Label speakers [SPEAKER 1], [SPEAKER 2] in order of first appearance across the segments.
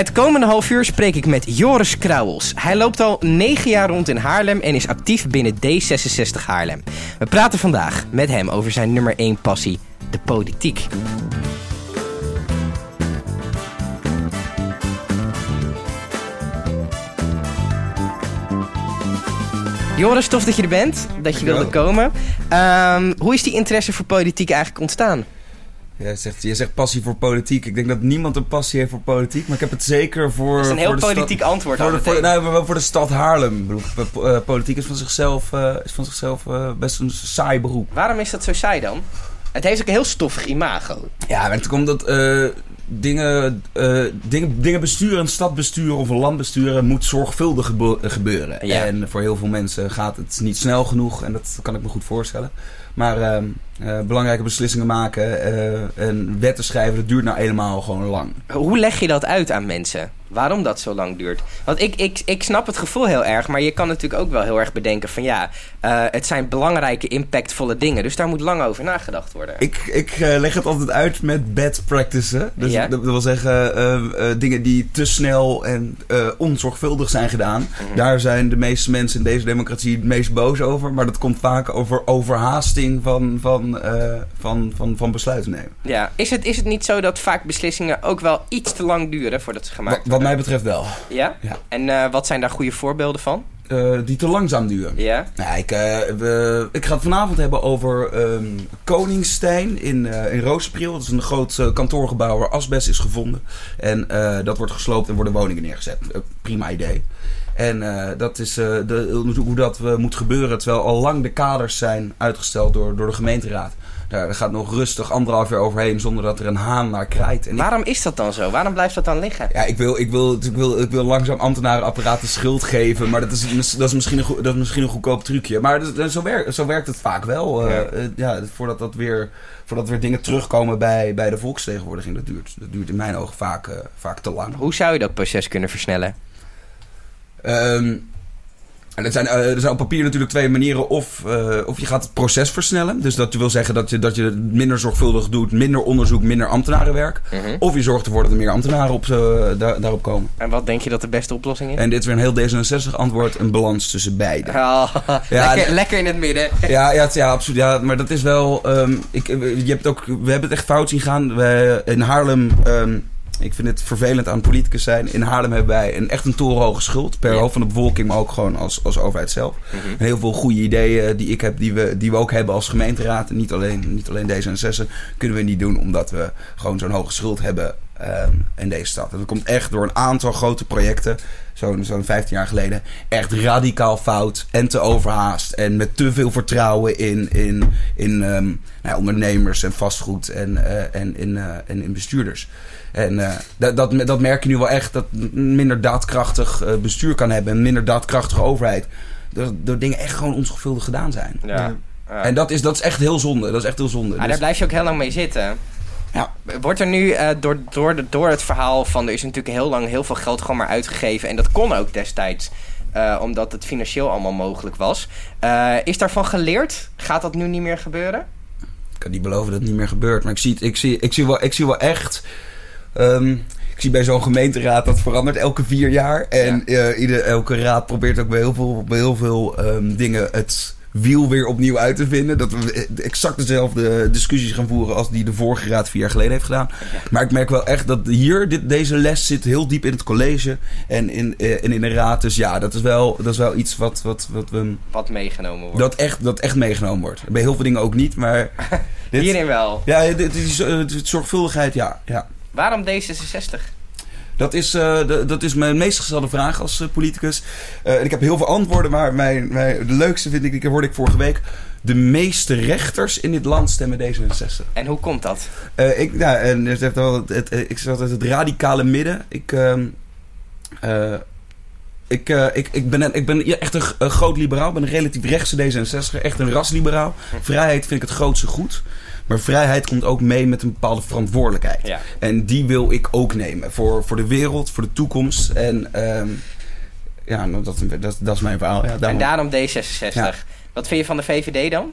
[SPEAKER 1] Het komende half uur spreek ik met Joris Krauwels. Hij loopt al negen jaar rond in Haarlem en is actief binnen D66 Haarlem. We praten vandaag met hem over zijn nummer 1 passie, de politiek. Joris, tof dat je er bent, dat je wilde komen. Ehm, hoe is die interesse voor politiek eigenlijk ontstaan?
[SPEAKER 2] Je zegt, zegt passie voor politiek. Ik denk dat niemand een passie heeft voor politiek. Maar ik heb het zeker voor.
[SPEAKER 1] Dat is een heel politiek
[SPEAKER 2] stad,
[SPEAKER 1] antwoord.
[SPEAKER 2] Voor de, voor, nou, voor de stad Haarlem. Eh, politiek is van zichzelf, eh, is van zichzelf eh, best een saai beroep.
[SPEAKER 1] Waarom is dat zo saai dan? Het heeft ook een heel stoffig imago.
[SPEAKER 2] Ja, maar het komt dat eh, dingen, dingen, dingen besturen, een stad besturen of een land besturen moet zorgvuldig gebe- gebeuren.
[SPEAKER 1] Ja.
[SPEAKER 2] En voor heel veel mensen gaat het niet snel genoeg en dat kan ik me goed voorstellen. Maar ehm, eh, belangrijke beslissingen maken eh, en wetten schrijven, dat duurt nou helemaal gewoon lang.
[SPEAKER 1] Hoe leg je dat uit aan mensen? Waarom dat zo lang duurt? Want ik, ik, ik snap het gevoel heel erg, maar je kan natuurlijk ook wel heel erg bedenken van ja, eh, het zijn belangrijke, impactvolle dingen. Dus daar moet lang over nagedacht worden.
[SPEAKER 2] Ik, ik leg het altijd uit met bad practices. Dus
[SPEAKER 1] Ja?
[SPEAKER 2] dat wil zeggen dingen die te snel en onzorgvuldig zijn gedaan.
[SPEAKER 1] Mhm.
[SPEAKER 2] Daar zijn de meeste mensen in deze democratie het meest boos over. Maar dat komt vaak over overhaasting van, van, eh, van, van, van besluiten nemen.
[SPEAKER 1] Ja. Is, het, is het niet zo dat vaak beslissingen ook wel iets te lang duren voordat ze gemaakt
[SPEAKER 2] Wat,
[SPEAKER 1] worden?
[SPEAKER 2] wat mij betreft wel.
[SPEAKER 1] Ja?
[SPEAKER 2] Ja.
[SPEAKER 1] En eh, wat zijn daar goede voorbeelden van?
[SPEAKER 2] Eh, die te langzaam duren.
[SPEAKER 1] Ja?
[SPEAKER 2] Nou, ik, we- ik ga het vanavond hebben over Koningstein in, in Roospriel. Dat is een groot kantoorgebouw waar asbest is gevonden. En dat wordt gesloopt en worden woningen neergezet. Prima idee. En eh, dat is eh, de, hoe dat eh, moet gebeuren terwijl al lang de kaders zijn uitgesteld door, door de gemeenteraad. Daar, gaat nog rustig anderhalf jaar overheen zonder dat er een haan naar krijt. En ik-
[SPEAKER 1] Waarom is dat dan zo? Waarom blijft dat dan liggen?
[SPEAKER 2] ja, ik wil, ik, wil, ik, wil, ik wil langzaam ambtenarenapparaat de schuld geven. Maar dat is, dat is, misschien, een, dat is misschien een goedkoop trucje. Maar dat- zo, werkt, zo werkt het vaak wel.
[SPEAKER 1] Ja.
[SPEAKER 2] ja, voordat, dat weer, voordat weer dingen terugkomen bij, bij de volksvertegenwoordiging. Dat duurt, dat duurt in mijn ogen vaak, vaak te lang.
[SPEAKER 1] Hoe zou je dat proces kunnen versnellen?
[SPEAKER 2] Ehm, en er zijn, eh, er zijn op papier natuurlijk twee manieren. Of, eh, of je gaat het proces versnellen. Dus dat wil zeggen dat je, dat je het minder zorgvuldig doet. Minder onderzoek, minder ambtenarenwerk.
[SPEAKER 1] Mhm.
[SPEAKER 2] Of je zorgt ervoor dat er meer ambtenaren op, eh, daar, daarop komen.
[SPEAKER 1] En wat denk je dat de beste oplossing is?
[SPEAKER 2] En dit is weer een heel D66 antwoord. Een balans tussen beide.
[SPEAKER 1] Oh,
[SPEAKER 2] Ja,
[SPEAKER 1] lekker, in het midden.
[SPEAKER 2] Ja, ja, ja, absoluut. Ja, maar dat is wel. ehm, ik, je hebt ook, we hebben het echt fout zien gaan. Wij, in Haarlem. ehm, ik vind het vervelend aan politicus zijn. In Haarlem hebben wij een, echt een torenhoge schuld. Per
[SPEAKER 1] Ja.
[SPEAKER 2] hoofd van de bevolking, maar ook gewoon als, als overheid zelf.
[SPEAKER 1] Mhm.
[SPEAKER 2] En heel veel goede ideeën die ik heb, die we, die we ook hebben als gemeenteraad. En niet alleen, niet alleen D66 kunnen we niet doen omdat we gewoon zo'n hoge schuld hebben ehm, in deze stad. En dat komt echt door een aantal grote projecten, zo'n zo'n 15 jaar geleden, echt radicaal fout en te overhaast. En met te veel vertrouwen in, in, in ehm, nou ja, ondernemers en vastgoed en, eh, en, in, eh, en in bestuurders. En eh, dat, dat, dat merk je nu wel echt, dat een minder daadkrachtig eh, bestuur kan hebben, een minder daadkrachtige overheid. Dat, dat dingen echt gewoon onzorgvuldig gedaan zijn.
[SPEAKER 1] Ja. Ja.
[SPEAKER 2] En dat is, dat is echt heel zonde. Dat is echt heel zonde.
[SPEAKER 1] Ah,
[SPEAKER 2] Dus-
[SPEAKER 1] daar blijf je ook heel lang mee zitten.
[SPEAKER 2] Ja.
[SPEAKER 1] Wordt er nu eh, door, door, de, door het verhaal van er is natuurlijk heel lang heel veel geld gewoon maar uitgegeven. En dat kon ook destijds. eh, omdat het financieel allemaal mogelijk was. Eh, is daarvan geleerd? Gaat dat nu niet meer gebeuren?
[SPEAKER 2] Ik kan niet beloven dat het niet meer gebeurt. Maar ik zie, het, ik zie, ik zie, wel, ik zie wel echt. Ehm, ik zie bij zo'n gemeenteraad dat verandert elke vier jaar. En eh, ieder, elke raad probeert ook bij heel veel, bij heel veel ehm, dingen het wiel weer opnieuw uit te vinden. Dat we exact dezelfde discussies gaan voeren als die de vorige raad vier jaar geleden heeft gedaan. Maar ik merk wel echt dat hier, dit, deze les zit heel diep in het college en in, eh, en in de raad. Dus ja, dat is wel, dat is wel iets wat, wat, wat we.
[SPEAKER 1] Wat meegenomen wordt.
[SPEAKER 2] Dat echt, dat echt meegenomen wordt. Bij heel veel dingen ook niet, maar. dit-
[SPEAKER 1] Hierin wel.
[SPEAKER 2] ja, dit dit is, eh, het- zorgvuldigheid, ja. ja.
[SPEAKER 1] Waarom D66?
[SPEAKER 2] Dat, is, eh, de- dat is mijn meest gestelde vraag als eh, politicus. Eh, en ik heb heel veel antwoorden, maar mijn, mijn, de leukste vind ik, die hoorde ik vorige week. De meeste rechters in dit land stemmen D66.
[SPEAKER 1] En hoe komt dat?
[SPEAKER 2] Ik, nou, en het heeft wel het, het, ik zat uit het radicale midden. Ik, ehm, eh, ik, ik, ik ben, ik ben ja, echt een, groot liberaal. Ik ben een relatief rechtse D66. Echt een rasliberaal. Vrijheid vind ik het grootste goed. Maar vrijheid komt ook mee met een bepaalde verantwoordelijkheid.
[SPEAKER 1] Ja.
[SPEAKER 2] En die wil ik ook nemen. Voor, voor de wereld, voor de toekomst. En ehm, ja, nou, dat, dat, dat is mijn verhaal. Ja,
[SPEAKER 1] En
[SPEAKER 2] daarom.
[SPEAKER 1] daarom D66.
[SPEAKER 2] Ja.
[SPEAKER 1] Wat vind je van de VVD dan?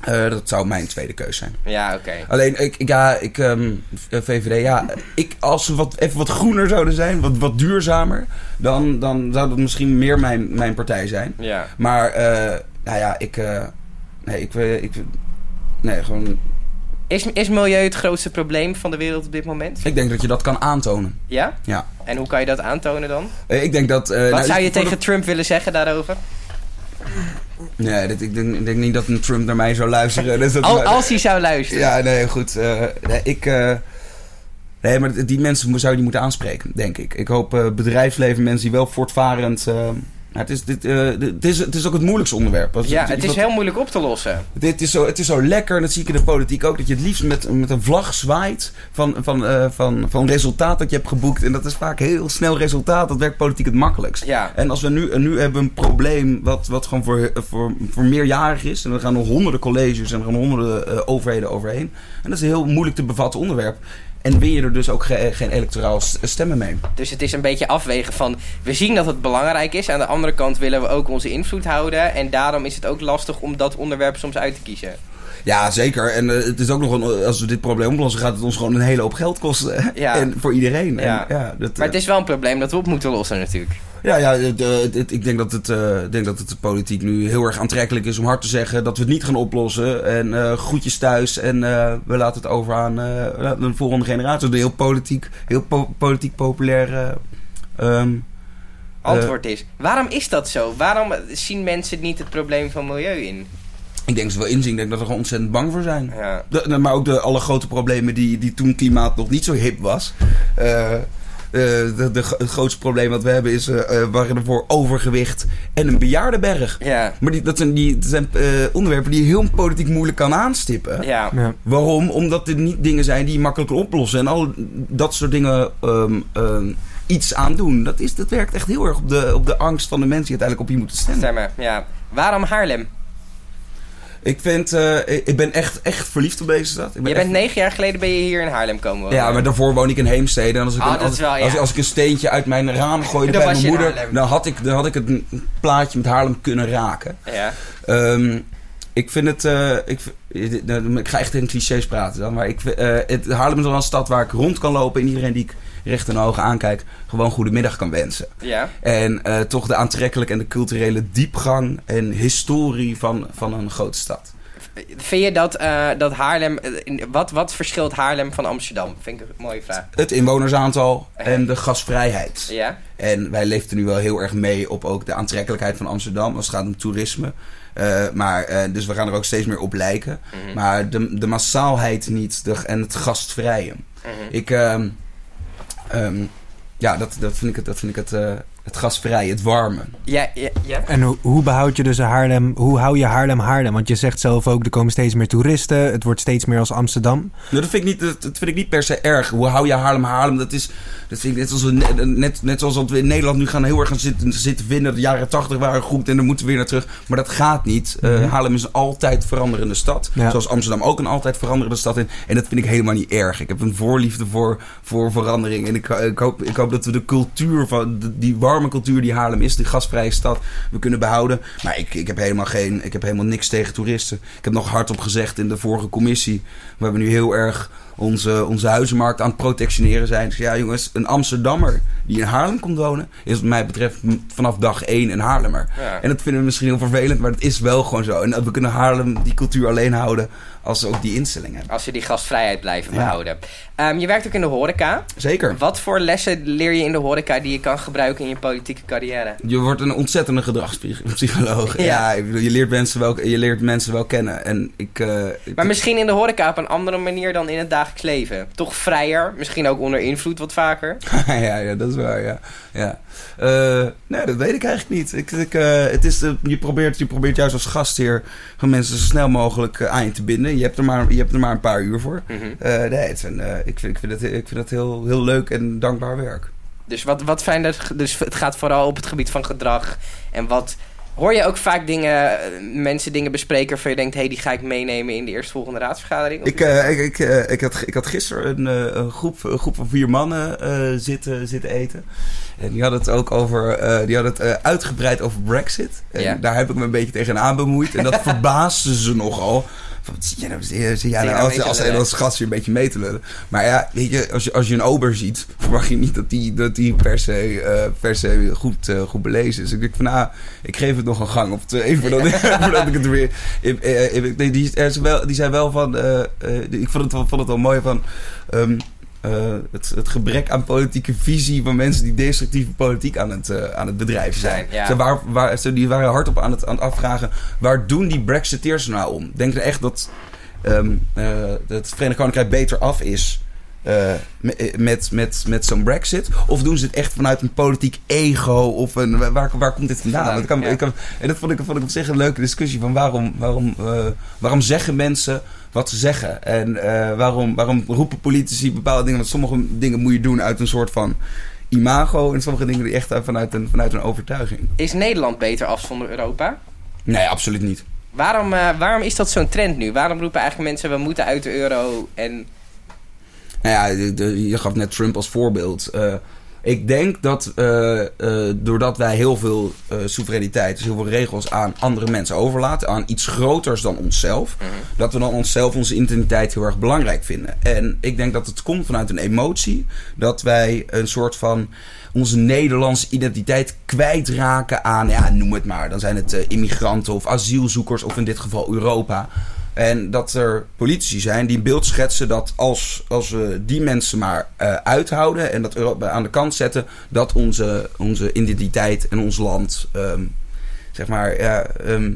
[SPEAKER 2] Eh, dat zou mijn tweede keus zijn.
[SPEAKER 1] Ja, oké.
[SPEAKER 2] Alleen, ik, ik- ja, ik, ehm, VVD, ja, ik, als ze wat, even wat groener zouden zijn, wat, wat duurzamer, dan, dan zou dat misschien meer mijn, mijn partij zijn.
[SPEAKER 1] Ja.
[SPEAKER 2] Maar, eh, nou ja, ik, eh, nee, ik, eh, ik, nee, gewoon,
[SPEAKER 1] Is, is milieu het grootste probleem van de wereld op dit moment?
[SPEAKER 2] ik denk dat je dat kan aantonen.
[SPEAKER 1] Ja?
[SPEAKER 2] Ja.
[SPEAKER 1] En hoe kan je dat aantonen dan?
[SPEAKER 2] Eh, ik denk dat... eh,
[SPEAKER 1] Wat
[SPEAKER 2] nou,
[SPEAKER 1] zou je tegen Trump willen zeggen daarover?
[SPEAKER 2] nee, dit, ik, denk, ik denk niet dat een Trump naar mij zou luisteren. Dus dat,
[SPEAKER 1] Al, als hij zou luisteren.
[SPEAKER 2] Ja, nee, goed. eh, nee, ik... nee, maar die mensen zou je niet moeten aanspreken, denk ik. Ik hoop bedrijfsleven, mensen die wel voortvarend... het, is, dit, eh, dit- is, het is ook het moeilijkste onderwerp.
[SPEAKER 1] Ja, het is
[SPEAKER 2] wat-
[SPEAKER 1] heel moeilijk op te lossen.
[SPEAKER 2] Dit is zo, het is zo lekker, en dat zie ik in de politiek ook, dat je het liefst met, met een vlag zwaait van, van, eh, van, van resultaat dat je hebt geboekt. En dat is vaak heel snel resultaat, dat werkt politiek het makkelijkst.
[SPEAKER 1] Ja.
[SPEAKER 2] En als we nu, en nu hebben een probleem wat, wat gewoon voor, voor, voor meerjarig is. En er gaan nog honderden colleges en er gaan honderden eh, overheden overheen. En dat is een heel moeilijk te bevatten onderwerp. En win je er dus ook ge- geen electoraal stemmen mee.
[SPEAKER 1] Dus het is een beetje afwegen van... We zien dat het belangrijk is. Aan de andere kant willen we ook onze invloed houden. En daarom is het ook lastig om dat onderwerp soms uit te kiezen.
[SPEAKER 2] Ja, zeker. En eh, het is ook nog een, als we dit probleem oplossen, gaat het ons gewoon een hele hoop geld kosten.
[SPEAKER 1] Ja.
[SPEAKER 2] En voor iedereen.
[SPEAKER 1] Ja.
[SPEAKER 2] En, ja, dat,
[SPEAKER 1] Maar het is wel een probleem dat we op moeten lossen natuurlijk.
[SPEAKER 2] Ja, ja het, eh, het- ik denk dat het, eh, denk dat het politiek nu heel erg aantrekkelijk is om hard te zeggen dat we het niet gaan oplossen. En eh groetjes thuis en we laten het over aan de volgende generatie. Dat is een heel politiek, heel po- politiek populair. eh, ehm,
[SPEAKER 1] Antwoord is, waarom is dat zo? Waarom zien mensen niet het probleem van milieu in?
[SPEAKER 2] Ik denk dat ze wel inzien, ik denk dat ze er gewoon ontzettend bang voor zijn.
[SPEAKER 1] Ja.
[SPEAKER 2] De- maar ook de alle grote problemen die, die toen klimaat nog niet zo hip was. Eh, eh, de, de, het grootste probleem wat we hebben is, eh eh, waren ervoor overgewicht en een bejaardenberg.
[SPEAKER 1] Ja.
[SPEAKER 2] Maar die, dat zijn, die, dat zijn eh, onderwerpen die je heel politiek moeilijk kan aanstippen.
[SPEAKER 1] Ja.
[SPEAKER 3] Ja.
[SPEAKER 2] Waarom? Omdat dit niet dingen zijn die je makkelijk oplossen. En al dat soort dingen ehm, ehm, iets aan doen. Dat, is, dat werkt echt heel erg op de, op de angst van de mensen die uiteindelijk op je moeten stemmen.
[SPEAKER 1] Stemmen, ja. Waarom Haarlem?
[SPEAKER 2] Ik, vind, eh, ik ben echt, echt verliefd op deze stad. Ik ben
[SPEAKER 1] Je bent
[SPEAKER 2] echt-
[SPEAKER 1] negen jaar geleden ben je hier in Haarlem komen wonen.
[SPEAKER 2] Ja, maar daarvoor woon ik in Heemstede. En als ik,
[SPEAKER 1] Oh,
[SPEAKER 2] een, als,
[SPEAKER 1] is wel, ja.
[SPEAKER 2] als, als ik een steentje uit mijn raam gooide bij mijn moeder... Dan had, ik, dan had ik het plaatje met Haarlem kunnen raken.
[SPEAKER 1] Ja.
[SPEAKER 2] Ehm, ik vind het. eh, ik, ik ga echt in clichés praten dan. Maar ik, eh, het, Haarlem is wel een stad waar ik rond kan lopen. En iedereen die ik recht in de ogen aankijk. gewoon goedemiddag kan wensen.
[SPEAKER 1] Ja.
[SPEAKER 2] En eh, toch de aantrekkelijke en de culturele diepgang. en historie van, van een grote stad.
[SPEAKER 1] Vind je dat, eh, dat Haarlem... eh, wat, wat verschilt Haarlem van Amsterdam? Vind ik een mooie vraag.
[SPEAKER 2] Het inwonersaantal en de gasvrijheid.
[SPEAKER 1] Ja?
[SPEAKER 2] En wij leefden nu wel heel erg mee op ook de aantrekkelijkheid van Amsterdam als het gaat om toerisme. Maar, dus we gaan er ook steeds meer op lijken.
[SPEAKER 1] Mhm.
[SPEAKER 2] Maar de, de massaalheid niet de, en het gastvrije.
[SPEAKER 1] Mhm.
[SPEAKER 2] Ik, ehm, ja, dat, dat vind ik het, dat vind ik het, eh, het gastvrije, het warme.
[SPEAKER 1] Ja, ja, ja.
[SPEAKER 3] En hoe, hoe behoud je dus Haarlem, hoe hou je Haarlem Haarlem? Want je zegt zelf ook, er komen steeds meer toeristen, het wordt steeds meer als Amsterdam.
[SPEAKER 2] Nou, dat, vind ik niet, dat, dat vind ik niet per se erg. Hoe hou je Haarlem Haarlem? Dat, is, dat vind ik net zoals, we, net, net zoals dat we in Nederland nu gaan heel erg gaan zitten, zitten vinden. De jaren tachtig waren goed en dan moeten we weer naar terug. Maar dat gaat niet. Eh,
[SPEAKER 3] Mhm.
[SPEAKER 2] Haarlem is een altijd veranderende stad.
[SPEAKER 3] Ja.
[SPEAKER 2] Zoals Amsterdam ook een altijd veranderende stad is. En dat vind ik helemaal niet erg. Ik heb een voorliefde voor, voor verandering. En ik, ik, hoop, ik hoop dat we de cultuur van die warme cultuur die Haarlem is, die gastvrije stad, we kunnen behouden. Maar ik, ik heb helemaal geen, ik heb helemaal niks tegen toeristen. Ik heb nog hardop gezegd in de vorige commissie. We hebben nu heel erg onze, onze huizenmarkt aan het protectioneren zijn. Dus ja, jongens, een Amsterdammer die in Haarlem komt wonen, is wat mij betreft vanaf dag één een Haarlemmer.
[SPEAKER 1] Ja.
[SPEAKER 2] En dat vinden we misschien heel vervelend, maar het is wel gewoon zo. En we kunnen Haarlem die cultuur alleen houden als ze ook die instelling hebben.
[SPEAKER 1] Als we die gastvrijheid blijven
[SPEAKER 2] Ja.
[SPEAKER 1] behouden. Ehm, je werkt ook in de horeca.
[SPEAKER 2] Zeker.
[SPEAKER 1] Wat voor lessen leer je in de horeca die je kan gebruiken in je politieke carrière?
[SPEAKER 2] Je wordt een ontzettende gedragspsycholoog.
[SPEAKER 1] Ja.
[SPEAKER 2] Ja, ik bedoel, je leert mensen wel, je leert mensen wel kennen. En ik, eh,
[SPEAKER 1] Maar misschien in de horeca op een andere manier dan in het dagelijks leven. Toch vrijer, misschien ook onder invloed wat vaker.
[SPEAKER 2] ja, ja, dat is waar, ja. ja. Eh, nee, dat weet ik eigenlijk niet. Ik, ik, eh, het is, eh, je, probeert, je probeert juist als gastheer mensen zo snel mogelijk aan je te binden. Je hebt er maar, je hebt er maar een paar uur voor.
[SPEAKER 1] Mhm.
[SPEAKER 2] Nee, het zijn, ik vind, ik vind het, ik vind het heel, heel leuk en dankbaar werk.
[SPEAKER 1] Dus, wat, wat fijn dat, dus het gaat vooral op het gebied van gedrag. En wat... Hoor je ook vaak dingen, mensen dingen bespreken waarvan je denkt... hé, hey, die ga ik meenemen in de eerstvolgende raadsvergadering?
[SPEAKER 2] Ik, eh, ik, ik, eh, ik, had, ik had gisteren een, eh, een, groep, een groep van vier mannen zitten, zitten eten. En die had het ook over, die had het uitgebreid over Brexit. En
[SPEAKER 1] Ja.
[SPEAKER 2] daar heb ik me een beetje tegenaan bemoeid. En dat verbaasde ze nogal. Van, zie jij nou, zie jij nou
[SPEAKER 1] je nou
[SPEAKER 2] als, als Nederlandse gast hier een beetje mee te lullen. Maar ja, weet je, als je, als je een ober ziet, verwacht je niet dat die, dat die per se, eh, per se goed, eh, goed belezen is. Ik denk van, nou, ik geef het nog een gang of twee voordat, ik- voordat ik het weer... Ik, eh, ik- nee, die, er is wel, die zei wel van, ik vond het, wel- vond het wel mooi van... ehm, eh, het, het gebrek aan politieke visie van mensen die destructieve politiek aan het, eh, aan het bedrijven zijn.
[SPEAKER 1] Ja.
[SPEAKER 2] Ze, waar, waar, ze die waren hardop aan het, aan het afvragen, waar doen die Brexiteers nou om? Denken ze echt dat ehm, eh, het Verenigd Koninkrijk beter af is eh, me- met, met, met zo'n Brexit? Of doen ze het echt vanuit een politiek ego? Of een, waar, waar komt dit vandaan? Kan,
[SPEAKER 1] ja.
[SPEAKER 2] kan- en dat vond ik, vond ik op zich een leuke discussie van waarom, waarom, eh, waarom zeggen mensen wat ze zeggen? En eh, waarom, waarom roepen politici bepaalde dingen? Want sommige dingen moet je doen uit een soort van imago. En sommige dingen die echt vanuit een, vanuit een overtuiging.
[SPEAKER 1] Is Nederland beter af zonder Europa?
[SPEAKER 2] Nee, absoluut niet.
[SPEAKER 1] Waarom, eh, waarom is dat zo'n trend nu? Waarom roepen eigenlijk mensen we moeten uit de euro en...
[SPEAKER 2] Nou ja, je gaf net Trump als voorbeeld. Eh, ik denk dat eh, eh, doordat wij heel veel soevereiniteit, dus heel veel regels aan andere mensen overlaten, aan iets groters dan onszelf, dat we dan onszelf, onze identiteit heel erg belangrijk vinden. En ik denk dat het komt vanuit een emotie, dat wij een soort van onze Nederlandse identiteit kwijtraken aan, ja, noem het maar. Dan zijn het immigranten of asielzoekers of in dit geval Europa. En dat er politici zijn die een beeld schetsen dat als, als we die mensen maar eh, uithouden en dat Europa aan de kant zetten, dat onze, onze identiteit en ons land, ehm, zeg maar, ja, ehm,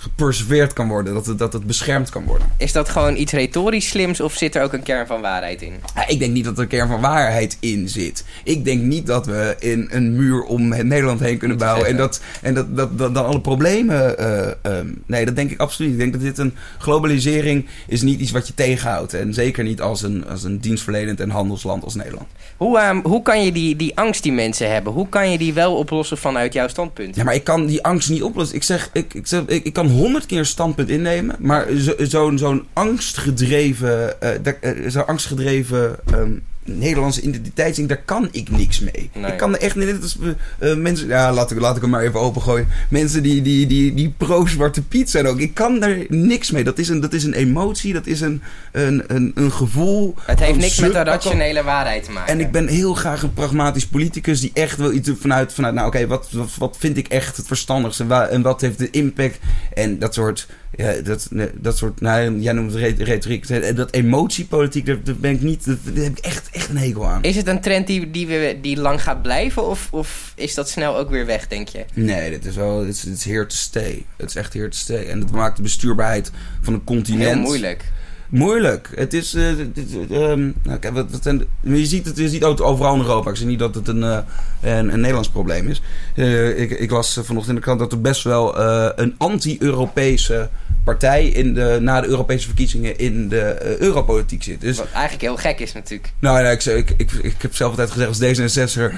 [SPEAKER 2] geperseveerd kan worden. Dat het, dat het beschermd kan worden.
[SPEAKER 1] Is dat gewoon iets retorisch slims of zit er ook een kern van waarheid in?
[SPEAKER 2] Ja, ik denk niet dat er een kern van waarheid in zit. Ik denk niet dat we in een muur om het Nederland heen kunnen bouwen. En, dat, en dat, dat, dat dan alle problemen. eh, ehm, nee, dat denk ik absoluut. Ik denk dat dit een globalisering is niet iets wat je tegenhoudt. En zeker niet als een, als een dienstverlenend en handelsland als Nederland.
[SPEAKER 1] Hoe, ehm, hoe kan je die, die angst die mensen hebben, hoe kan je die wel oplossen vanuit jouw standpunt?
[SPEAKER 2] Ja, maar ik kan die angst niet oplossen. Ik zeg, ik, ik, zeg, ik, ik kan honderd keer standpunt innemen. Maar zo- zo'n zo'n angstgedreven, eh, eh, zo'n angstgedreven ehm, Nederlandse identiteitsding, daar kan ik niks mee.
[SPEAKER 1] Nee.
[SPEAKER 2] Ik kan er echt niet. Net als eh, mensen, ja, laat ik, laat ik hem maar even opengooien. Mensen die, die, die, die pro-Zwarte Piet zijn ook. Ik kan daar niks mee. Dat is een, dat is een emotie, dat is een, een, een, een gevoel.
[SPEAKER 1] Het heeft niks met de rationele waarheid te maken.
[SPEAKER 2] en ik ben heel graag een pragmatisch politicus die echt wil iets vanuit, vanuit nou oké, wat, wat, wat vind ik echt het verstandigste en wat heeft de impact en dat soort, ja, dat, dat soort, nou, jij noemt het re- retoriek, dat emotiepolitiek, daar, daar ben ik niet, daar, heb ik echt, echt een hekel aan.
[SPEAKER 1] Is het een trend die, die, we, die lang gaat blijven of, of is dat snel ook weer weg, denk je?
[SPEAKER 2] Nee, dit is wel, dit is, here to stay. Het is echt here to stay. En dat maakt de bestuurbaarheid van een continent...
[SPEAKER 1] Heel moeilijk.
[SPEAKER 2] Moeilijk. Het is. eh, dit- dit- ehm, nou, wat, wat zijn je ziet het je ziet het overal in Europa. Ik zeg niet dat het een, eh, een, een Nederlands probleem is. Eh, ik, ik las vanochtend in de krant dat er best wel eh, een anti-Europese partij in de, na de Europese verkiezingen in de eh, europolitiek zit. Dus
[SPEAKER 1] Wat eigenlijk heel gek is natuurlijk.
[SPEAKER 2] nou, nee, ik, ik, ik, ik heb zelf altijd gezegd als D66er,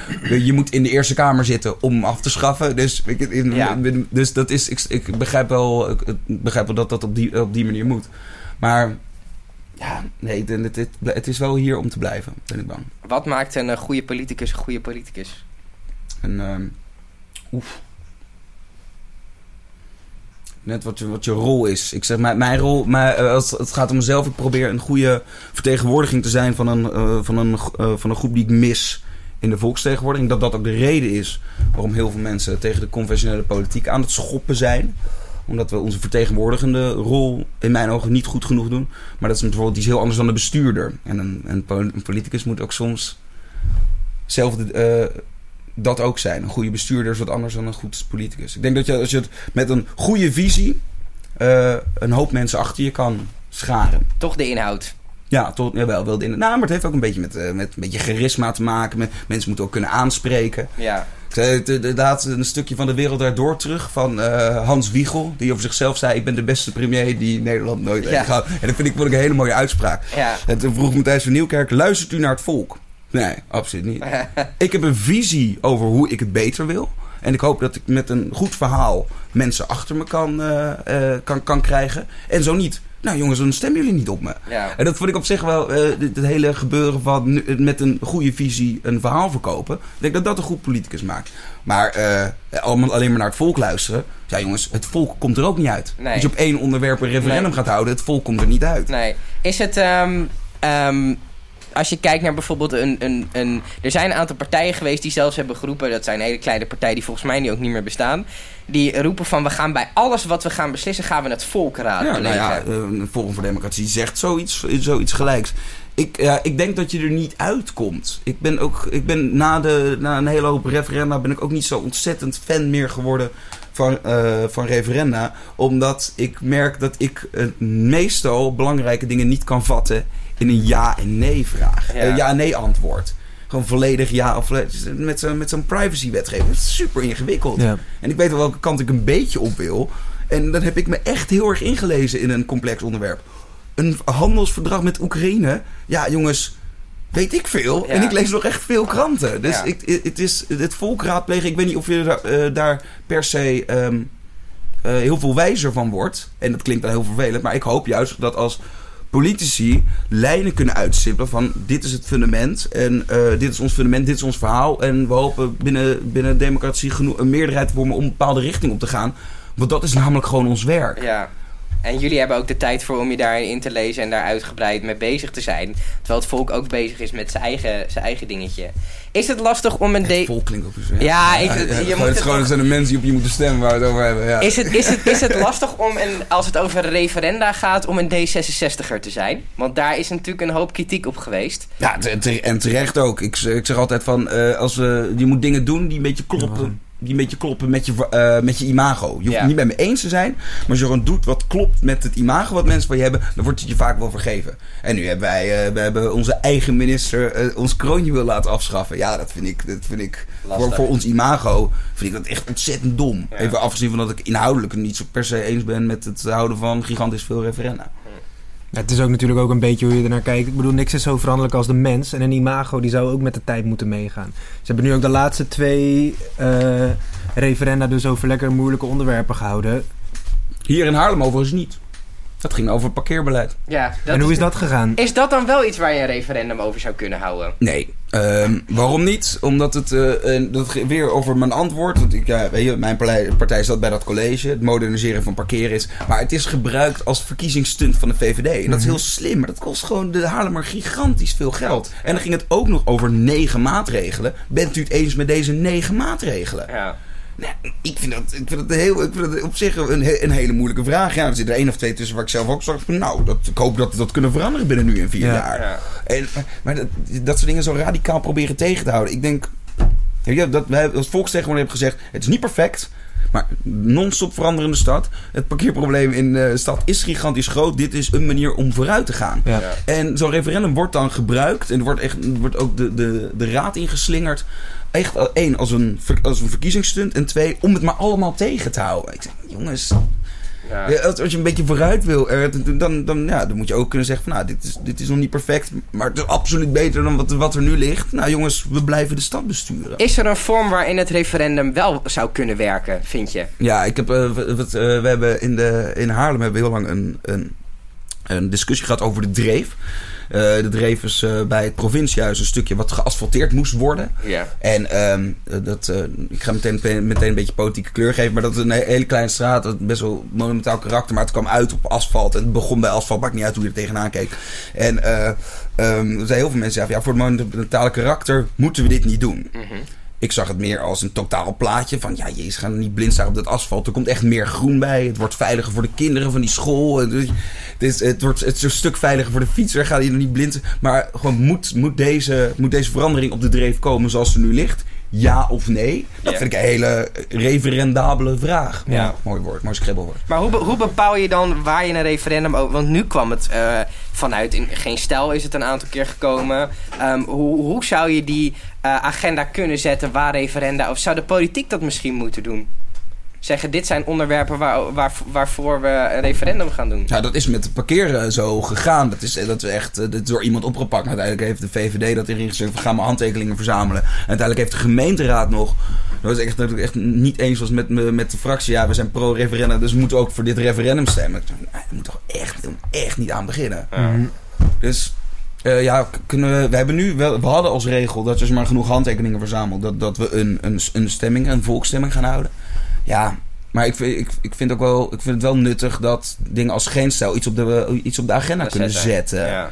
[SPEAKER 2] je moet in de Eerste Kamer zitten om af te schaffen. Dus, ik, in-
[SPEAKER 1] Ja.
[SPEAKER 2] dus dat is, ik, ik begrijp wel, ik begrijp wel dat dat op die, op die manier moet. Maar ja, nee, het, het, is wel hier om te blijven, ben ik bang.
[SPEAKER 1] Wat maakt een eh, goede politicus een goede politicus?
[SPEAKER 2] En, ehm, oef. Net wat je, wat je rol is. Ik zeg, mijn, mijn rol, mijn, eh, als het gaat om mezelf, ik probeer een goede vertegenwoordiging te zijn van een, eh, van een, van een groep die ik mis in de volksvertegenwoordiging. Dat dat ook de reden is waarom heel veel mensen tegen de conventionele politiek aan het schoppen zijn. Omdat we onze vertegenwoordigende rol in mijn ogen niet goed genoeg doen. Maar dat is bijvoorbeeld iets heel anders dan de bestuurder. En een, een, po- een politicus moet ook soms zelf de, eh, dat ook zijn. Een goede bestuurder is wat anders dan een goed politicus. Ik denk dat je als je het met een goede visie eh, een hoop mensen achter je kan scharen.
[SPEAKER 1] Toch de inhoud.
[SPEAKER 2] Ja, tot, jawel, wel. de- Nou, maar het heeft ook een beetje met, eh, met een beetje charisma te maken. Met, mensen moeten ook kunnen aanspreken.
[SPEAKER 1] Ja.
[SPEAKER 2] Ik zei het, inderdaad een stukje van de wereld daardoor terug van eh, Hans Wiegel. Die over zichzelf zei, ik ben de beste premier die Nederland nooit
[SPEAKER 1] Ja.
[SPEAKER 2] heeft gehad. En dat vind ik, vond ik een hele mooie uitspraak.
[SPEAKER 1] Ja.
[SPEAKER 2] En toen vroeg Matthijs van Nieuwkerk, luistert u naar het volk? Nee, absoluut niet. Ik heb een visie over hoe ik het beter wil. En ik hoop dat ik met een goed verhaal mensen achter me kan, eh, kan, kan krijgen. En zo niet. Nou jongens, dan stemmen jullie niet op me.
[SPEAKER 1] Ja.
[SPEAKER 2] En dat vond ik op zich wel, eh, het hele gebeuren van met een goede visie een verhaal verkopen. Ik denk dat dat een goed politicus maakt. Maar eh, allemaal alleen maar naar het volk luisteren. Ja jongens, het volk komt er ook niet uit.
[SPEAKER 1] Nee.
[SPEAKER 2] Als je op één onderwerp een referendum
[SPEAKER 1] Nee.
[SPEAKER 2] gaat houden, het volk komt er niet uit.
[SPEAKER 1] Nee. Is het... ehm, als je kijkt naar bijvoorbeeld een, een, een... Er zijn een aantal partijen geweest die zelfs hebben geroepen... Dat zijn hele kleine partijen die volgens mij nu ook niet meer bestaan. Die roepen van we gaan bij alles wat we gaan beslissen... gaan we het volk
[SPEAKER 2] Ja,
[SPEAKER 1] raadplegen.
[SPEAKER 2] nou ja, eh, een Forum voor Democratie zegt zoiets, zoiets gelijks. Ik, ja, ik denk dat je er niet uitkomt. Ik ben ook, ik ben na, de, na een hele hoop referenda ben ik ook niet zo ontzettend fan meer geworden van, eh, van referenda. Omdat ik merk dat ik eh, meestal belangrijke dingen niet kan vatten in een ja en nee vraag.
[SPEAKER 1] Ja.
[SPEAKER 2] Een ja en nee antwoord. Gewoon volledig ja of met zo'n met zo'n privacywetgeving. Dat is super ingewikkeld.
[SPEAKER 3] Ja.
[SPEAKER 2] En ik weet wel welke kant ik een beetje op wil. En dan heb ik me echt heel erg ingelezen in een complex onderwerp. Een handelsverdrag met Oekraïne. Ja, jongens, weet ik veel.
[SPEAKER 1] Ja.
[SPEAKER 2] En ik lees nog echt veel kranten. Dus
[SPEAKER 1] Ja.
[SPEAKER 2] ik, het is het volk raadplegen. Ik weet niet of je daar, eh, daar per se ehm, eh, heel veel wijzer van wordt. En dat klinkt dan heel vervelend. Maar ik hoop juist dat als politici lijnen kunnen uitstippelen van dit is het fundament en eh, dit is ons fundament, dit is ons verhaal en we hopen binnen, binnen democratie genoeg een meerderheid te vormen om een bepaalde richting op te gaan. Want dat is namelijk gewoon ons werk.
[SPEAKER 1] Ja. En jullie hebben ook de tijd voor om je daarin in te lezen en daar uitgebreid mee bezig te zijn. Terwijl het volk ook bezig is met zijn eigen, zijn eigen dingetje. Is het lastig om een...
[SPEAKER 2] Het
[SPEAKER 1] de-
[SPEAKER 2] volk klinkt ook
[SPEAKER 1] Ja, ik- je moet
[SPEAKER 2] het
[SPEAKER 1] het
[SPEAKER 2] gewoon,
[SPEAKER 1] toch-
[SPEAKER 2] zijn de mensen die op je moeten stemmen waar we het over hebben. Ja.
[SPEAKER 1] Is het, is, het, is het lastig om, een, als het over referenda gaat, om een D66er te zijn? Want daar is natuurlijk een hoop kritiek op geweest.
[SPEAKER 2] Ja, en terecht ook. Ik, ik zeg altijd van, eh, als je moet dingen doen die een beetje kloppen, die een beetje kloppen met, je, eh, met je imago. Je hoeft het niet met me eens te zijn, maar als je gewoon doet wat klopt met het imago wat mensen van je hebben, dan wordt het je vaak wel vergeven. En nu hebben wij, eh, we hebben onze eigen minister eh, ons kroontje wil laten afschaffen. Ja, dat vind ik, dat vind ik
[SPEAKER 1] Lastig.
[SPEAKER 2] voor, voor ons imago vind ik dat echt ontzettend dom. Even afgezien van dat ik inhoudelijk het niet zo per se eens ben met het houden van gigantisch veel referenda.
[SPEAKER 3] Het is ook natuurlijk ook een beetje hoe je ernaar kijkt. Ik bedoel, niks is zo veranderlijk als de mens. En een imago die zou ook met de tijd moeten meegaan. Ze hebben nu ook de laatste twee eh, referenda dus over lekker moeilijke onderwerpen gehouden.
[SPEAKER 2] Hier in Haarlem overigens niet. Dat ging over parkeerbeleid.
[SPEAKER 1] Ja, dat
[SPEAKER 3] en hoe is dat gegaan?
[SPEAKER 1] Is dat dan wel iets waar je een referendum over zou kunnen houden?
[SPEAKER 2] Nee. Ehm, waarom niet? Omdat het eh, dat weer over mijn antwoord. Want ik, ja, weet je, mijn partij, zat bij dat college. Het moderniseren van parkeren is. Maar het is gebruikt als verkiezingsstunt van de VVD. En dat is heel slim. Maar dat kost gewoon de Haarlemmer gigantisch veel geld. En dan ging het ook nog over negen maatregelen. Bent u het eens met deze negen maatregelen?
[SPEAKER 1] Ja.
[SPEAKER 2] Nou, ik vind dat, ik vind dat, heel, ik vind dat op zich een, een hele moeilijke vraag. Ja, er zitten er één of twee tussen waar ik zelf ook zag van... Nou, dat, ik hoop dat we dat kunnen veranderen binnen nu en vier
[SPEAKER 3] Ja.
[SPEAKER 2] jaar.
[SPEAKER 1] Ja.
[SPEAKER 2] En, maar- dat, dat soort dingen zo radicaal proberen tegen te houden. Ik denk... Je, dat wij als volksvertegenwoordiger hebben gezegd... Het is niet perfect... Maar non-stop veranderende stad. Het parkeerprobleem in de stad is gigantisch groot. Dit is een manier om vooruit te gaan.
[SPEAKER 3] Ja.
[SPEAKER 2] En zo'n referendum wordt dan gebruikt. En er wordt, echt, wordt ook de, de, de raad ingeslingerd. Echt, eh, één, als een, als een verkiezingsstunt. En twee, om het maar allemaal tegen te houden. Ik zeg, jongens,
[SPEAKER 1] Ja.
[SPEAKER 2] ja, als, als je een beetje vooruit wil, dan, dan, ja, dan moet je ook kunnen zeggen van... Nou, dit is, dit is nog niet perfect, maar het is absoluut beter dan wat, wat er nu ligt. Nou jongens, we blijven de stad besturen.
[SPEAKER 1] Is er een vorm waarin het referendum wel zou kunnen werken, vind je?
[SPEAKER 2] Ja, ik heb, eh, wat, wat, eh, we hebben in, de, in Haarlem hebben we heel lang een, een, een discussie gehad over de dreef. Eh, de dreef is eh, bij het provinciehuis een stukje wat geasfalteerd moest worden.
[SPEAKER 1] Ja.
[SPEAKER 2] En ehm, eh, dat, ik ga meteen, meteen een beetje politieke kleur geven. Maar dat is een he- hele kleine straat. Dat best wel monumentaal karakter. Maar het kwam uit op asfalt. En het begon bij asfalt. Maakt niet uit hoe je er tegenaan keek. En ehm, er zijn heel veel mensen die zeggen... Ja, voor het monumentale karakter moeten we dit niet doen.
[SPEAKER 1] Mhm.
[SPEAKER 2] Ik zag het meer als een totaal plaatje van... Ja, jezus, gaan niet blind staan op dat asfalt. Er komt echt meer groen bij. Het wordt veiliger voor de kinderen van die school. Het, is, het, wordt, het is een stuk veiliger voor de fietser. Ga je er niet blind... Maar gewoon moet, moet, deze, moet deze verandering op de dreef komen zoals ze nu ligt? Ja of nee? Dat
[SPEAKER 1] Ja.
[SPEAKER 2] vind ik een hele referendabele vraag.
[SPEAKER 1] Ja.
[SPEAKER 2] Mooi woord, mooi schribbelwoord.
[SPEAKER 1] Maar hoe, be- hoe bepaal je dan waar je een referendum over... Want nu kwam het eh, vanuit in geen stijl is het een aantal keer gekomen. Ehm, hoe, hoe zou je die agenda kunnen zetten waar referenda... Of zou de politiek dat misschien moeten doen? Zeggen, dit zijn onderwerpen waar, waar, waarvoor we een referendum gaan doen.
[SPEAKER 2] Nou, dat is met het parkeren zo gegaan. Dat is, dat is echt eh, dat is door iemand opgepakt. Uiteindelijk heeft de VVD dat erin gezet. We gaan maar handtekeningen verzamelen. En uiteindelijk heeft de gemeenteraad nog was echt, dat ik echt niet eens was met, me- met de fractie. Ja, we zijn pro-referendum, dus we moeten ook voor dit referendum stemmen. Ik dacht, nou, daar moet toch echt, echt niet aan beginnen.
[SPEAKER 1] Ja.
[SPEAKER 2] Dus eh, ja, kunnen we, we hebben nu wel, we hadden als regel dat als je maar genoeg handtekeningen verzamelt, dat, dat we een, een, een stemming, een volksstemming gaan houden. Ja, maar ik, vind- ik, ik, vind ook wel, ik vind het wel nuttig dat dingen als geen stijl iets op de, iets op de agenda kunnen zetten.
[SPEAKER 1] Ja.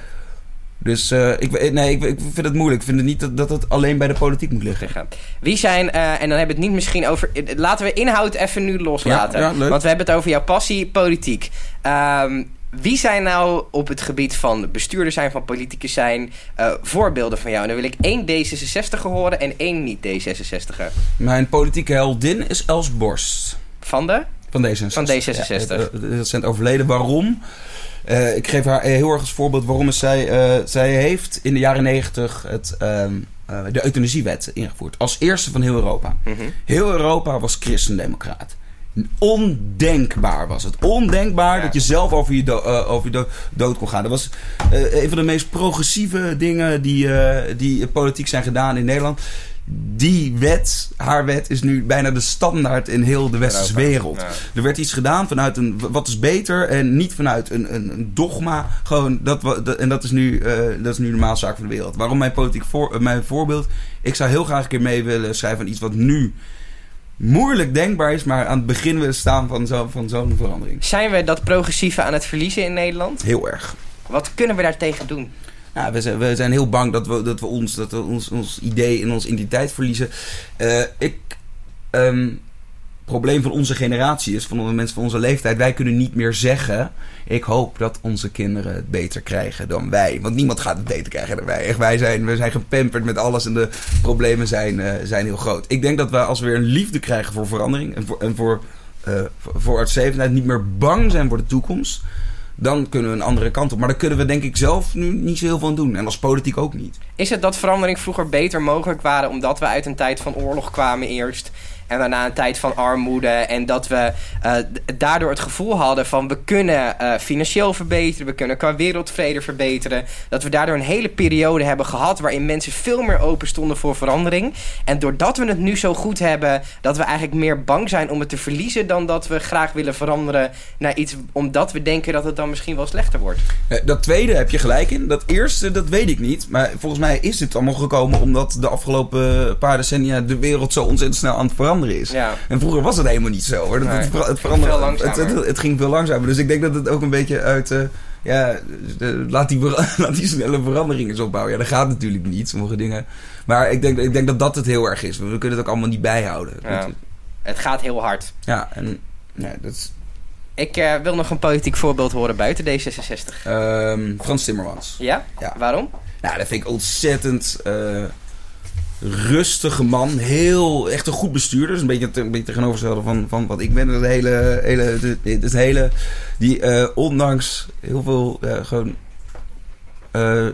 [SPEAKER 2] Dus eh, ik, we- nee, ik, ik vind het moeilijk. Ik vind het niet dat, dat het alleen bij de politiek moet liggen.
[SPEAKER 1] Wie zijn, eh, en dan hebben we het niet misschien over. Laten we inhoud even nu loslaten.
[SPEAKER 2] Ja, ja, leuk.
[SPEAKER 1] Want we hebben het over jouw passie, politiek. Ehm, wie zijn nou op het gebied van bestuurder zijn, van politicus zijn, eh, voorbeelden van jou? En dan wil ik één D66 horen en één niet D66er.
[SPEAKER 2] Mijn politieke heldin is Els Borst.
[SPEAKER 1] Van de?
[SPEAKER 2] Van D66.
[SPEAKER 1] Van D66.
[SPEAKER 2] Ja, het, eh, het recent overleden. Waarom? Eh, ik geef haar heel erg als voorbeeld waarom is zij... eh, zij heeft in de jaren negentig het, eh, de euthanasiewet ingevoerd. Als eerste van heel Europa.
[SPEAKER 1] Mhm.
[SPEAKER 2] Heel Europa was christendemocraat. Ondenkbaar was het. Ondenkbaar
[SPEAKER 1] Ja.
[SPEAKER 2] dat je zelf over je, do- eh, over je do- dood kon gaan. Dat was eh, een van de meest progressieve dingen die, eh, die politiek zijn gedaan in Nederland. Die wet, haar wet, is nu bijna de standaard in heel de westerse wereld.
[SPEAKER 1] Ja.
[SPEAKER 2] Er werd iets gedaan vanuit een wat is beter en niet vanuit een, een, een dogma. Gewoon dat, en dat is, nu, dat is nu de normaalzaak van de wereld. Waarom mijn politiek voor, mijn voorbeeld? Ik zou heel graag een keer mee willen schrijven aan iets wat nu moeilijk denkbaar is, maar aan het begin willen staan van, zo, van zo'n verandering.
[SPEAKER 1] Zijn we dat progressieve aan het verliezen in Nederland?
[SPEAKER 2] Heel erg.
[SPEAKER 1] Wat kunnen we daartegen doen?
[SPEAKER 2] Ja, we, zijn, we zijn heel bang dat we, dat we, ons, dat we ons, ons idee en onze identiteit verliezen. Eh, ik. ehm, probleem van onze generatie is, van de mensen van onze leeftijd, wij kunnen niet meer zeggen. Ik hoop dat onze kinderen het beter krijgen dan wij. Want niemand gaat het beter krijgen dan wij. Echt, wij zijn, we zijn gepamperd met alles en de problemen zijn, eh, zijn heel groot. Ik denk dat we als we weer een liefde krijgen voor verandering en voor, en voor, eh, voor, niet meer bang zijn voor de toekomst. Dan kunnen we een andere kant op. Maar daar kunnen we denk ik zelf nu niet zo heel aan doen. En als politiek ook niet.
[SPEAKER 1] Is het dat verandering vroeger beter mogelijk waren omdat we uit een tijd van oorlog kwamen eerst en daarna een tijd van armoede en dat we eh, daardoor het gevoel hadden van we kunnen eh, financieel verbeteren, we kunnen qua wereldvrede verbeteren, dat we daardoor een hele periode hebben gehad waarin mensen veel meer open stonden voor verandering en doordat we het nu zo goed hebben dat we eigenlijk meer bang zijn om het te verliezen dan dat we graag willen veranderen naar iets omdat we denken dat het dan misschien wel slechter wordt.
[SPEAKER 2] Eh, Dat tweede heb je gelijk in. Dat eerste, dat weet ik niet. Maar volgens mij is dit allemaal gekomen omdat de afgelopen paar decennia de wereld zo ontzettend snel aan het veranderen is.
[SPEAKER 1] Ja.
[SPEAKER 2] En vroeger was het helemaal niet zo hoor. Dat,
[SPEAKER 1] Nee.
[SPEAKER 2] het, ver- het, veranderde,
[SPEAKER 1] veel
[SPEAKER 2] het,
[SPEAKER 1] langzamer.
[SPEAKER 2] het, het ging veel langzamer. Dus ik denk dat het ook een beetje uit. eh, ja, de- laat, die, laat die snelle veranderingen eens opbouwen. Ja, dat gaat natuurlijk niet, sommige dingen. Maar ik denk, ik denk dat dat het heel erg is. We kunnen het ook allemaal niet bijhouden.
[SPEAKER 1] Ja. Het gaat heel hard.
[SPEAKER 2] Ja, en dat is.
[SPEAKER 1] Ik eh, wil nog een politiek voorbeeld horen buiten D66.
[SPEAKER 2] ehm, Frans Timmermans.
[SPEAKER 1] Ja?
[SPEAKER 2] Ja.
[SPEAKER 1] Waarom?
[SPEAKER 2] Nou, dat vind ik ontzettend eh, rustige man. Heel, echt een goed bestuurder. Dus een beetje, een beetje tegenovergestelde van, van wat ik ben. Het hele, hele, het, hele die eh, ondanks heel veel eh, gewoon...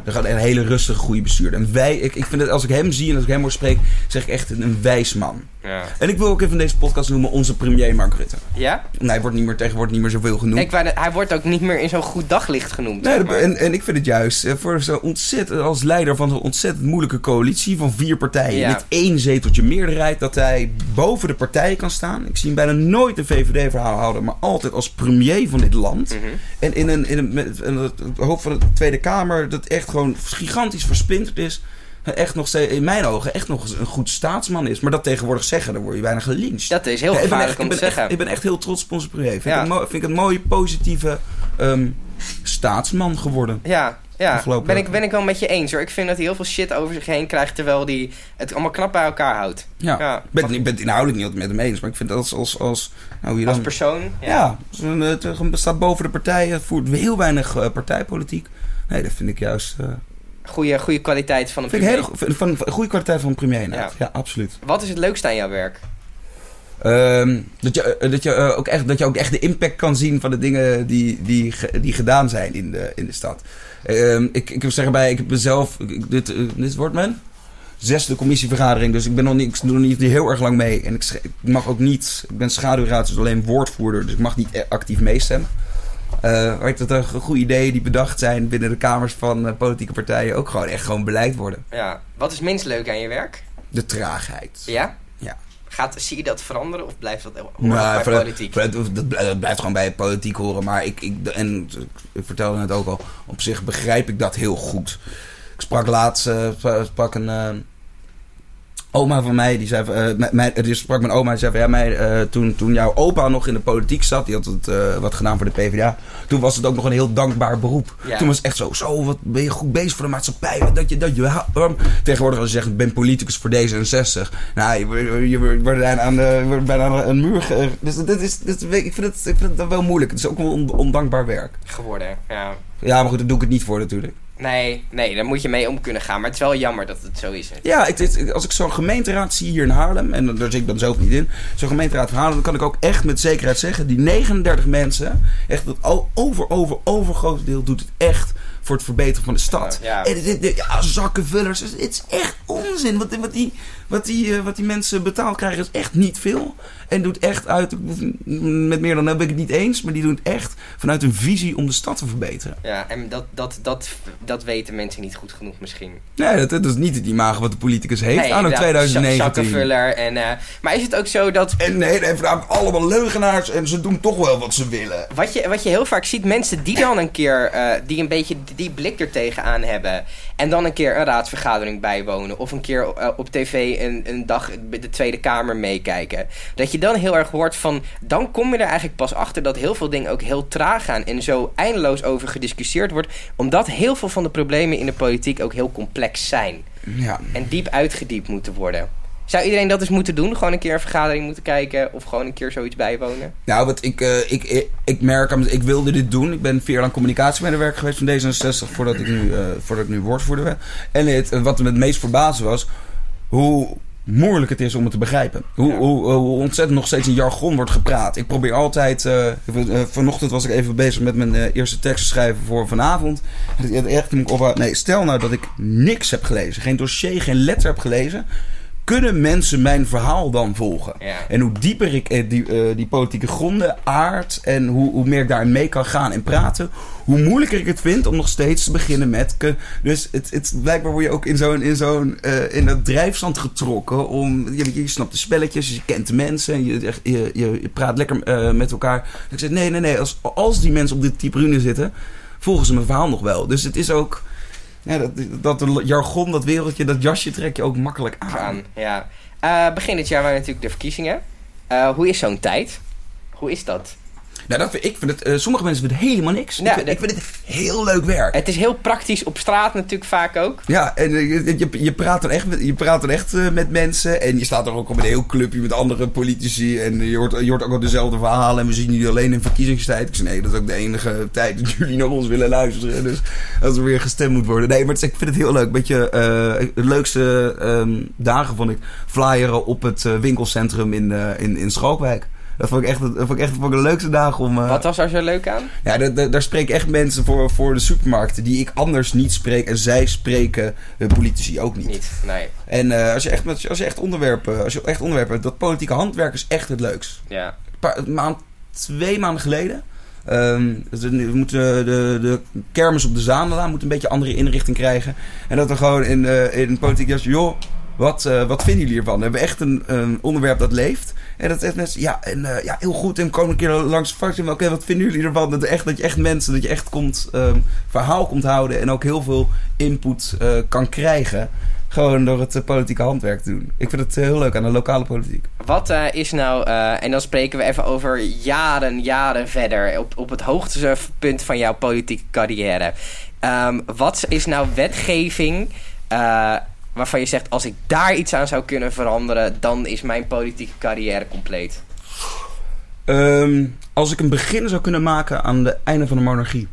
[SPEAKER 2] gaat een hele rustige, goede bestuurder. En wij, ik, ik vind het, als ik hem zie en als ik hem hoor spreken, zeg ik echt een wijs man.
[SPEAKER 1] Ja.
[SPEAKER 2] En ik wil ook even deze podcast noemen onze premier Mark Rutte.
[SPEAKER 1] Ja?
[SPEAKER 2] Nee, hij wordt niet meer, tegenwoordig niet meer zoveel genoemd.
[SPEAKER 1] Ik hij wordt ook niet meer in zo'n goed daglicht genoemd.
[SPEAKER 2] Nee,
[SPEAKER 1] zeg
[SPEAKER 2] dat-
[SPEAKER 1] maar.
[SPEAKER 2] en, en ik vind het juist eh, voor zo'n ontzettend als leider van zo'n ontzettend moeilijke coalitie van vier partijen
[SPEAKER 1] Ja.
[SPEAKER 2] met één zeteltje meerderheid dat hij boven de partijen kan staan. Ik zie hem bijna nooit een VVD-verhaal houden, maar altijd als premier van dit land.
[SPEAKER 1] Mhm.
[SPEAKER 2] En in een, in een- het hoofd van de Tweede Kamer dat echt gewoon gigantisch versplinterd is. Echt nog steeds, in mijn ogen, echt nog een goed staatsman is. Maar dat tegenwoordig zeggen, dan word je bijna gelincht.
[SPEAKER 1] Dat is heel
[SPEAKER 2] Ja,
[SPEAKER 1] gevaarlijk
[SPEAKER 2] echt-
[SPEAKER 1] om te
[SPEAKER 2] echt-
[SPEAKER 1] zeggen.
[SPEAKER 2] ik ben echt heel trots op onze premier. Vind,
[SPEAKER 1] Ja.
[SPEAKER 2] ik, een vind ik een mooie, positieve ehm, staatsman geworden.
[SPEAKER 1] Ja, ja. Ben, ik, ben ik wel met je eens hoor. Ik vind dat hij heel veel shit over zich heen krijgt terwijl hij het allemaal knap bij elkaar houdt.
[SPEAKER 2] Ja.
[SPEAKER 1] Ja.
[SPEAKER 2] Ik ben, ik ben het inhoudelijk niet altijd met hem eens, maar ik vind dat als... als, als nou,
[SPEAKER 1] Als persoon. Ja.
[SPEAKER 2] ja, zo'n, het eh, staat boven de partijen, voert heel weinig eh, partijpolitiek. Nee, dat vind ik juist... eh
[SPEAKER 1] Goede, goede kwaliteit van een
[SPEAKER 2] vind ik
[SPEAKER 1] premier.
[SPEAKER 2] hele, van, van, goede kwaliteit van een premier. Ja, absoluut.
[SPEAKER 1] Wat is het leukste aan jouw werk?
[SPEAKER 2] Ehm, dat, je, eh, dat, je, eh, ook echt, dat je ook echt de impact kan zien van de dingen die, die, die gedaan zijn in de, in de stad. Ehm, ik, ik wil zeggen bij, ik heb mezelf, ik- dit, eh, dit wordt mijn zesde commissievergadering, dus ik ben nog niet, ik doe nog niet heel erg lang mee. En ik, mag ook niet, ik ben schaduwraad, dus alleen woordvoerder, dus ik mag niet eh, actief meestemmen. Weet dat er goede ideeën die bedacht zijn binnen de kamers van eh, politieke partijen ook gewoon echt gewoon beleid worden.
[SPEAKER 1] Ja. Wat is minst leuk aan je werk?
[SPEAKER 2] De traagheid.
[SPEAKER 1] Ja?
[SPEAKER 2] Ja.
[SPEAKER 1] Gaat, zie je dat veranderen of blijft dat
[SPEAKER 2] Nou,
[SPEAKER 1] bij politiek?
[SPEAKER 2] dat, blijft- dat blijft gewoon bij politiek horen. Maar ik, ik, en ik vertelde het ook al, op zich begrijp ik dat heel goed. Ik sprak laatst, eh, spra- sprak een oma van mij, die zei, van, eh, mijn- die sprak mijn oma, die zei van, ja, mij, eh, toen, toen jouw opa nog in de politiek zat, die had het eh, wat gedaan voor de PvdA, toen was het ook nog een heel dankbaar beroep.
[SPEAKER 1] Ja.
[SPEAKER 2] Toen was het echt zo, zo, wat ben je goed bezig voor de maatschappij, wat dat je, dat je, waarom- tegenwoordig als je zegt, ik ben politicus voor D66, nou, je, wordt- je wordt bijna aan, de, je wordt bijna aan een muur, ge- dus is, dat is, ik vind het, ik vind het wel moeilijk, het is ook wel on- ondankbaar werk.
[SPEAKER 1] Geworden, ja.
[SPEAKER 2] Ja, maar goed, daar doe ik het niet voor natuurlijk.
[SPEAKER 1] Nee, nee, daar moet je mee om kunnen gaan. Maar het is wel jammer dat het zo is.
[SPEAKER 2] Ja, als ik zo'n gemeenteraad zie hier in Haarlem, en daar zit ik dan zelf niet in, zo'n gemeenteraad van Haarlem, dan kan ik ook echt met zekerheid zeggen, die 39 mensen, echt o- over, over, overgrote deel doet het echt voor het verbeteren van de stad.
[SPEAKER 1] Ja.
[SPEAKER 2] En ja, zakkenvullers, het is echt onzin. Wat, wat, die, wat, die, eh, wat die mensen betaald krijgen is echt niet veel. En doet echt uit, met meer dan heb ik het niet eens, maar die doen het echt vanuit een visie om de stad te verbeteren.
[SPEAKER 1] Ja, en dat, dat, dat, dat weten mensen niet goed genoeg misschien.
[SPEAKER 2] Nee, dat, dat is niet het imago wat de politicus heeft
[SPEAKER 1] nee,
[SPEAKER 2] aan
[SPEAKER 1] inderdaad,
[SPEAKER 2] 2019.
[SPEAKER 1] zak- Zakkenvuller en... eh, maar is het ook zo dat...
[SPEAKER 2] En nee, nee, voornamelijk allemaal leugenaars en ze doen toch wel wat ze willen.
[SPEAKER 1] Wat je, wat je heel vaak ziet, mensen die dan een keer, eh, die een beetje die blik er tegenaan hebben. En dan een keer een raadsvergadering bijwonen. Of een keer eh, op tv een, een dag de Tweede Kamer meekijken. Dat je dan heel erg hoort van, dan kom je er eigenlijk pas achter dat heel veel dingen ook heel traag gaan. En zo eindeloos over gediscussieerd wordt. Omdat heel veel van de problemen in de politiek ook heel complex zijn.
[SPEAKER 2] Ja.
[SPEAKER 1] En diep uitgediept moeten worden. Zou iedereen dat eens moeten doen? Gewoon een keer een vergadering moeten kijken of gewoon een keer zoiets bijwonen?
[SPEAKER 2] Nou, wat ik, eh, ik, ik, ik merk, ik wilde dit doen. Ik ben vier jaar lang communicatiemedewerker geweest van D66 voordat ik nu, eh, voordat ik nu woordvoerder werd. En het, eh, wat me het meest verbaasde was, hoe moeilijk het is om het te begrijpen. Hoe,
[SPEAKER 1] Ja.
[SPEAKER 2] hoe, hoe ontzettend nog steeds in jargon wordt gepraat. Ik probeer altijd... vanochtend was ik even bezig met mijn eerste tekst te schrijven voor vanavond. En echt, toen ik op, nee, stel nou dat ik niks heb gelezen. Geen dossier, geen letter heb gelezen. Kunnen mensen mijn verhaal dan volgen?
[SPEAKER 1] Ja.
[SPEAKER 2] En hoe dieper ik eh, die, eh, die politieke gronden aard en hoe, hoe meer ik daarin mee kan gaan en praten, hoe moeilijker ik het vind om nog steeds te beginnen met. Dus het, het, blijkbaar word je ook in zo'n in zo'n eh, in dat drijfstand getrokken om. Je, je snapt de spelletjes, je kent de mensen, je, je, je, je praat lekker met elkaar. Ik zeg nee, nee, nee. Als, als die mensen op dit tribune zitten, volgen ze mijn verhaal nog wel. Dus het is ook. Ja, dat, dat jargon, dat wereldje, dat jasje trek je ook makkelijk aan.
[SPEAKER 1] Ja. Eh, begin dit jaar waren natuurlijk de verkiezingen. Eh, hoe is zo'n tijd? Hoe is dat?
[SPEAKER 2] Nou, dat vind, ik vind het, eh, sommige mensen vinden het helemaal niks.
[SPEAKER 1] Ja,
[SPEAKER 2] ik, vind,
[SPEAKER 1] dat-
[SPEAKER 2] ik vind het heel leuk werk.
[SPEAKER 1] Het is heel praktisch op straat natuurlijk vaak ook.
[SPEAKER 2] Ja, en eh, je, je, praat dan echt, met, je praat dan echt eh, met mensen. En je staat er ook op een heel clubje met andere politici. En je hoort, je hoort ook al dezelfde verhalen. En we zien jullie alleen in verkiezingstijd. Ik zei, nee, dat is ook de enige tijd dat jullie naar ons willen luisteren. Dus als er weer gestemd moet worden. Nee, maar is- ik vind het heel leuk. Beetje, de leukste ehm, dagen vond ik flyeren op het winkelcentrum in, in, in Schalkwijk. Dat vond ik echt, dat vond ik echt dat vond ik de leukste dagen om... eh,
[SPEAKER 1] Wat was er zo leuk aan?
[SPEAKER 2] ja, da- da- daar spreken echt mensen voor, voor de supermarkten die ik anders niet spreek. En zij spreken eh, politici ook niet.
[SPEAKER 1] Niet, nee.
[SPEAKER 2] En eh, als, je echt, met- als je echt onderwerpen, als je echt onderwerpen hebt, dat politieke handwerk is echt het leukst.
[SPEAKER 1] Ja.
[SPEAKER 2] Een paar, een maand, twee maanden geleden. ehm, dus we moeten de, de kermis op de Zaandelaan moet een beetje andere inrichting krijgen. En dat we gewoon in, eh in politiek joh, wat, wat vinden jullie hiervan? We hebben echt een, een onderwerp dat leeft. En dat is mensen, ja, en, eh, ja, heel goed. En komen een keer langs de maar Oké, wat vinden jullie ervan? Dat, echt, dat je echt mensen, dat je echt komt, ehm, verhaal komt houden. En ook heel veel input eh, kan krijgen. Gewoon door het eh, politieke handwerk te doen. Ik vind het heel leuk aan de lokale politiek.
[SPEAKER 1] Wat is nou, en dan spreken we even over jaren, jaren verder, op, op het hoogtepunt van jouw politieke carrière. Ehm, wat is nou wetgeving waarvan je zegt, als ik daar iets aan zou kunnen veranderen, dan is mijn politieke carrière compleet?
[SPEAKER 2] Ehm, als ik een begin zou kunnen maken aan het einde van de monarchie.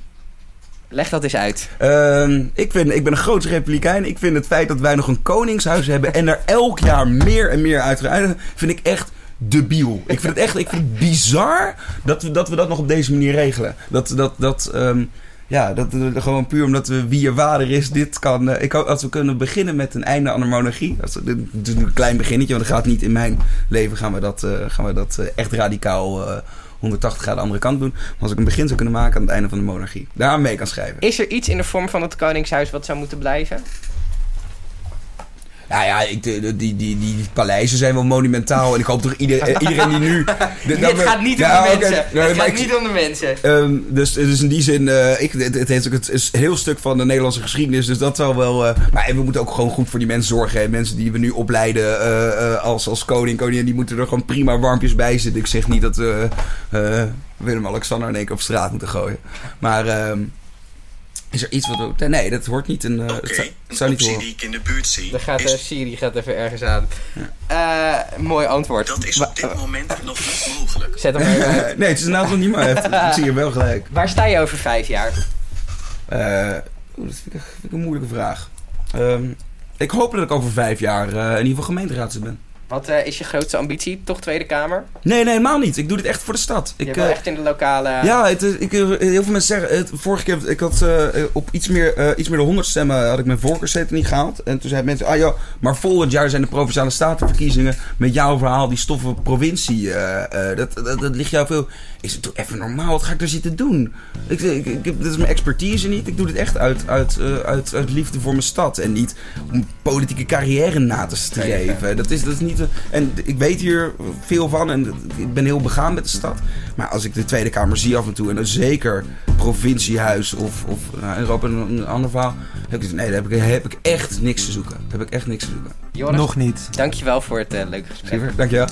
[SPEAKER 1] Leg dat eens uit.
[SPEAKER 2] Ehm, ik, vind, ik ben een groot republikein. Ik vind het feit dat wij nog een koningshuis hebben en er elk jaar meer en meer uitgaan, vind ik echt debiel. Ik vind het echt ik vind het bizar dat we, dat we dat nog op deze manier regelen. Dat, dat, dat, ehm, ja, dat gewoon puur omdat we wie er vader is, dit kan. eh, ik als we kunnen beginnen met een einde aan de monarchie. Dat is, een klein beginnetje, want dat gaat niet in mijn leven. Gaan we dat, eh, gaan we dat eh, echt radicaal. eh, 180 graden de andere kant doen. Maar als ik een begin zou kunnen maken aan het einde van de monarchie. Daaraan mee kan schrijven.
[SPEAKER 1] Is er iets in de vorm van het Koningshuis wat zou moeten blijven?
[SPEAKER 2] Ja, ja, ik, die, die, die, die paleizen zijn wel monumentaal. En ik hoop toch ieder, iedereen die nu... de-
[SPEAKER 1] Dit
[SPEAKER 2] dat we-
[SPEAKER 1] gaat niet om de
[SPEAKER 2] oké.
[SPEAKER 1] mensen.
[SPEAKER 2] Nee,
[SPEAKER 1] het gaat
[SPEAKER 2] ik-
[SPEAKER 1] niet om de mensen.
[SPEAKER 2] Ehm, dus, dus in die zin, eh, ik, het, het, heeft ook het is een heel stuk van de Nederlandse geschiedenis. Dus dat zal wel. eh, maar en we moeten ook gewoon goed voor die mensen zorgen. Hè. Mensen die we nu opleiden eh, als, als koning, koningin, die moeten er gewoon prima warmpjes bij zitten. Ik zeg niet dat we Willem-Alexander in één keer op straat moeten gooien. Maar ehm, is er iets wat. we- Nee, dat hoort niet. Een, eh,
[SPEAKER 4] Oké,
[SPEAKER 2] het zou, het
[SPEAKER 4] een
[SPEAKER 2] zou niet
[SPEAKER 4] die ik in de buurt zie
[SPEAKER 1] Dan gaat, eh,
[SPEAKER 4] is...
[SPEAKER 1] Siri gaat even ergens aan. Eh, mooi antwoord.
[SPEAKER 4] Dat is op dit moment nog niet mogelijk.
[SPEAKER 1] Zet hem maar even uit.
[SPEAKER 2] nee, het is inderdaad nog niet maar. Ik zie je wel gelijk.
[SPEAKER 1] Waar sta je over vijf jaar?
[SPEAKER 2] Eh, oeh, dat vind ik, vind ik een moeilijke vraag. Ehm, ik hoop dat ik over vijf jaar eh, in ieder geval gemeenteraadslid ben.
[SPEAKER 1] Wat eh, is je grootste ambitie? Toch Tweede Kamer?
[SPEAKER 2] Nee, nee, helemaal niet. Ik doe dit echt voor de stad.
[SPEAKER 1] Je
[SPEAKER 2] Ik,
[SPEAKER 1] wil
[SPEAKER 2] eh,
[SPEAKER 1] echt in de lokale...
[SPEAKER 2] ja, het, ik, eh, heel veel mensen zeggen... Het, vorige keer, ik had eh, op iets meer, iets meer dan 100 stemmen had ik mijn voorkeurszetel niet gehaald. En toen zeiden mensen, ah ja, maar volgend jaar zijn de Provinciale Statenverkiezingen met jouw verhaal, die stoffen provincie. dat, dat, dat ligt jou veel... Zeg, doe even normaal, wat ga ik daar zitten doen? Ik, ik, ik, dit is mijn expertise niet. Ik doe dit echt uit, uit, eh, uit, uit liefde voor mijn stad. En niet om politieke carrière na te streven. Dat is, dat is niet... eh, en ik weet hier veel van en ik ben heel begaan met de stad. Maar als ik de Tweede Kamer zie af en toe... en dan zeker provinciehuis of, of nou, Europa een, een ander verhaal... Heb ik, nee, daar heb ik, heb ik echt niks te zoeken. Daar heb ik echt niks te zoeken.
[SPEAKER 1] Joris,
[SPEAKER 3] Nog niet.
[SPEAKER 1] dankjewel voor het eh, leuke gesprek.
[SPEAKER 2] Liever, dankjewel.